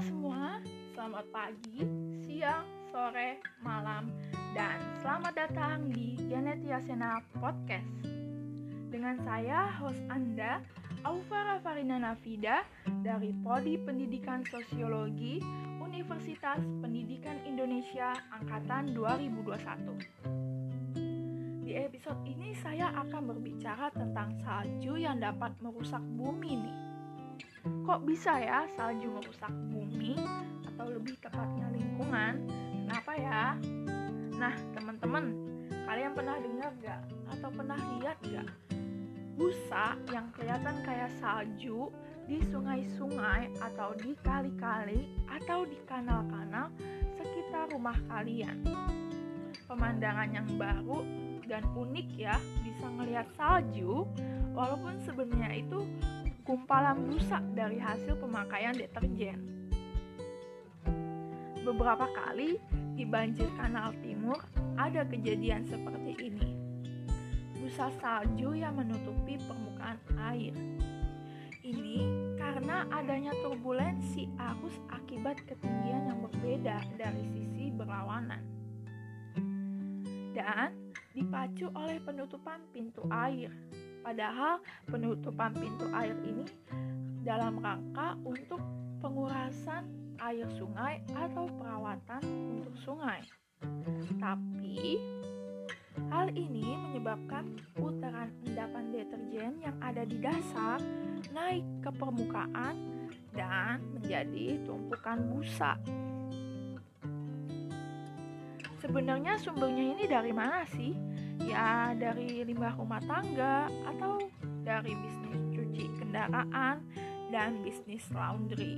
semua, selamat pagi, siang, sore, malam, dan selamat datang di Genetia Sena Podcast. Dengan saya, host Anda, Aufa Rafarina Nafida dari Prodi Pendidikan Sosiologi Universitas Pendidikan Indonesia Angkatan 2021. Di episode ini saya akan berbicara tentang salju yang dapat merusak bumi nih. Kok bisa ya salju merusak bumi atau lebih tepatnya lingkungan? Kenapa ya? Nah, teman-teman, kalian pernah dengar gak atau pernah lihat gak busa yang kelihatan kayak salju di sungai-sungai atau di kali-kali atau di kanal-kanal sekitar rumah kalian? Pemandangan yang baru dan unik ya, bisa ngelihat salju walaupun sebenarnya itu gumpalan busa dari hasil pemakaian deterjen. Beberapa kali di banjir kanal timur ada kejadian seperti ini. Busa salju yang menutupi permukaan air. Ini karena adanya turbulensi arus akibat ketinggian yang berbeda dari sisi berlawanan. Dan dipacu oleh penutupan pintu air Padahal penutupan pintu air ini dalam rangka untuk pengurasan air sungai atau perawatan untuk sungai. Tapi hal ini menyebabkan putaran endapan deterjen yang ada di dasar naik ke permukaan dan menjadi tumpukan busa. Sebenarnya sumbernya ini dari mana sih? Ya dari limbah rumah tangga atau dari bisnis cuci kendaraan dan bisnis laundry.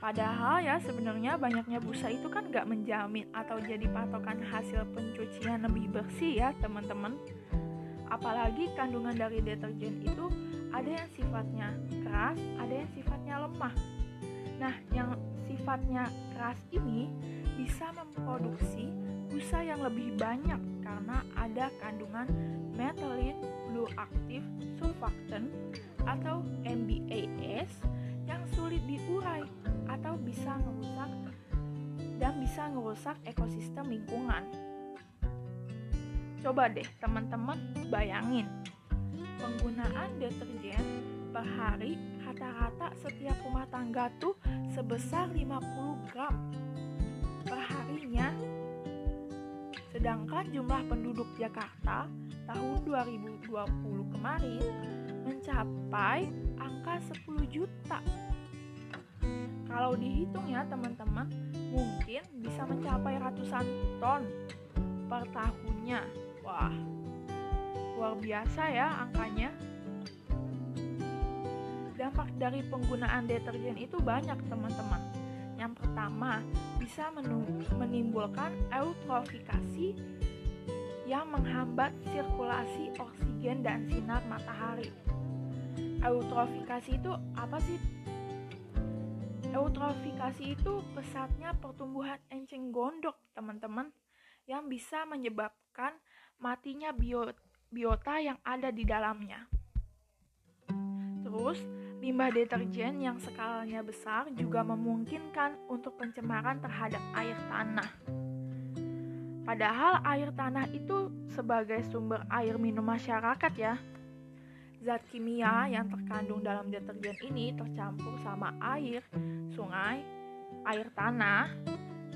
Padahal ya sebenarnya banyaknya busa itu kan gak menjamin atau jadi patokan hasil pencucian lebih bersih ya teman-teman. Apalagi kandungan dari deterjen itu ada yang sifatnya keras, ada yang sifatnya lemah. Nah, yang sifatnya keras ini bisa memproduksi busa yang lebih banyak karena ada kandungan methylene blue active surfactant atau MBAS yang sulit diurai atau bisa merusak dan bisa merusak ekosistem lingkungan. Coba deh teman-teman bayangin penggunaan deterjen per hari rata-rata setiap rumah tangga tuh sebesar 50 gram per harinya Sedangkan jumlah penduduk Jakarta tahun 2020 kemarin mencapai angka 10 juta. Kalau dihitung ya teman-teman, mungkin bisa mencapai ratusan ton per tahunnya. Wah, luar biasa ya angkanya. Dampak dari penggunaan deterjen itu banyak teman-teman yang pertama, bisa menimbulkan eutrofikasi yang menghambat sirkulasi oksigen dan sinar matahari. Eutrofikasi itu apa sih? Eutrofikasi itu pesatnya pertumbuhan enceng gondok, teman-teman, yang bisa menyebabkan matinya biota yang ada di dalamnya. Terus, Limbah deterjen yang skalanya besar juga memungkinkan untuk pencemaran terhadap air tanah. Padahal air tanah itu sebagai sumber air minum masyarakat ya. Zat kimia yang terkandung dalam deterjen ini tercampur sama air, sungai, air tanah,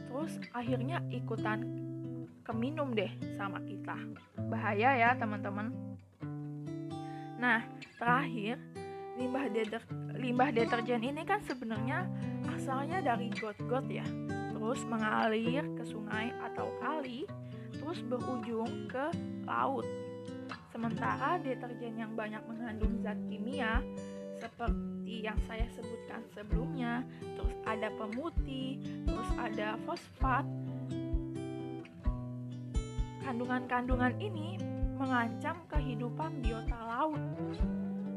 terus akhirnya ikutan keminum deh sama kita. Bahaya ya teman-teman. Nah, terakhir, limbah deter limbah deterjen ini kan sebenarnya asalnya dari got-got ya. Terus mengalir ke sungai atau kali terus berujung ke laut. Sementara deterjen yang banyak mengandung zat kimia seperti yang saya sebutkan sebelumnya terus ada pemutih terus ada fosfat. Kandungan-kandungan ini mengancam kehidupan biota laut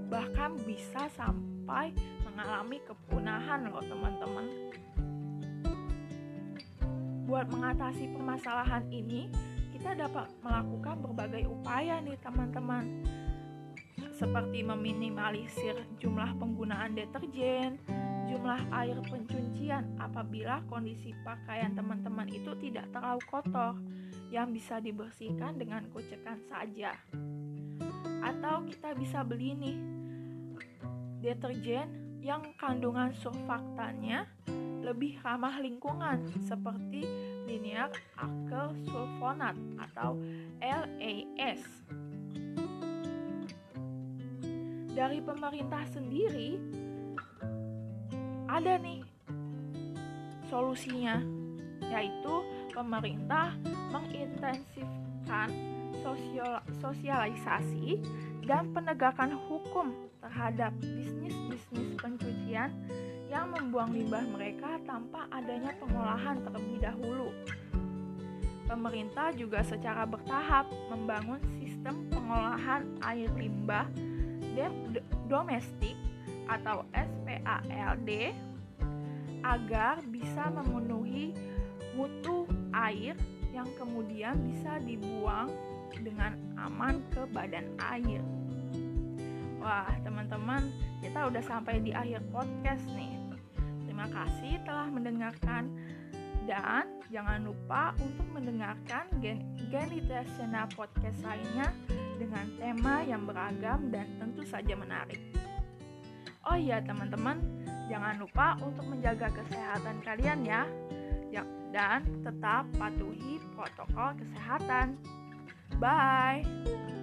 bahkan bisa sampai mengalami kepunahan loh teman-teman. Buat mengatasi permasalahan ini, kita dapat melakukan berbagai upaya nih seperti meminimalisir jumlah penggunaan deterjen jumlah air pencucian apabila kondisi pakaian teman-teman itu tidak terlalu kotor yang bisa dibersihkan dengan kucekan saja. Atau kita bisa beli nih deterjen yang kandungan surfaktannya lebih ramah lingkungan seperti linear alkyl sulfonat atau LAS. Dari pemerintah sendiri ada nih solusinya yaitu pemerintah mengintensifkan sosialisasi dan penegakan hukum terhadap bisnis-bisnis pencucian yang membuang limbah mereka tanpa adanya pengolahan terlebih dahulu. Pemerintah juga secara bertahap membangun sistem pengolahan air limbah domestik atau SPALD agar bisa memenuhi mutu air yang kemudian bisa dibuang dengan aman ke badan air. Wah, teman-teman, kita udah sampai di akhir podcast nih. Terima kasih telah mendengarkan dan jangan lupa untuk mendengarkan Gen Genitasiana podcast lainnya dengan tema yang beragam dan tentu saja menarik. Oh iya teman-teman, jangan lupa untuk menjaga kesehatan kalian ya. Ya dan tetap patuhi protokol kesehatan. Bye.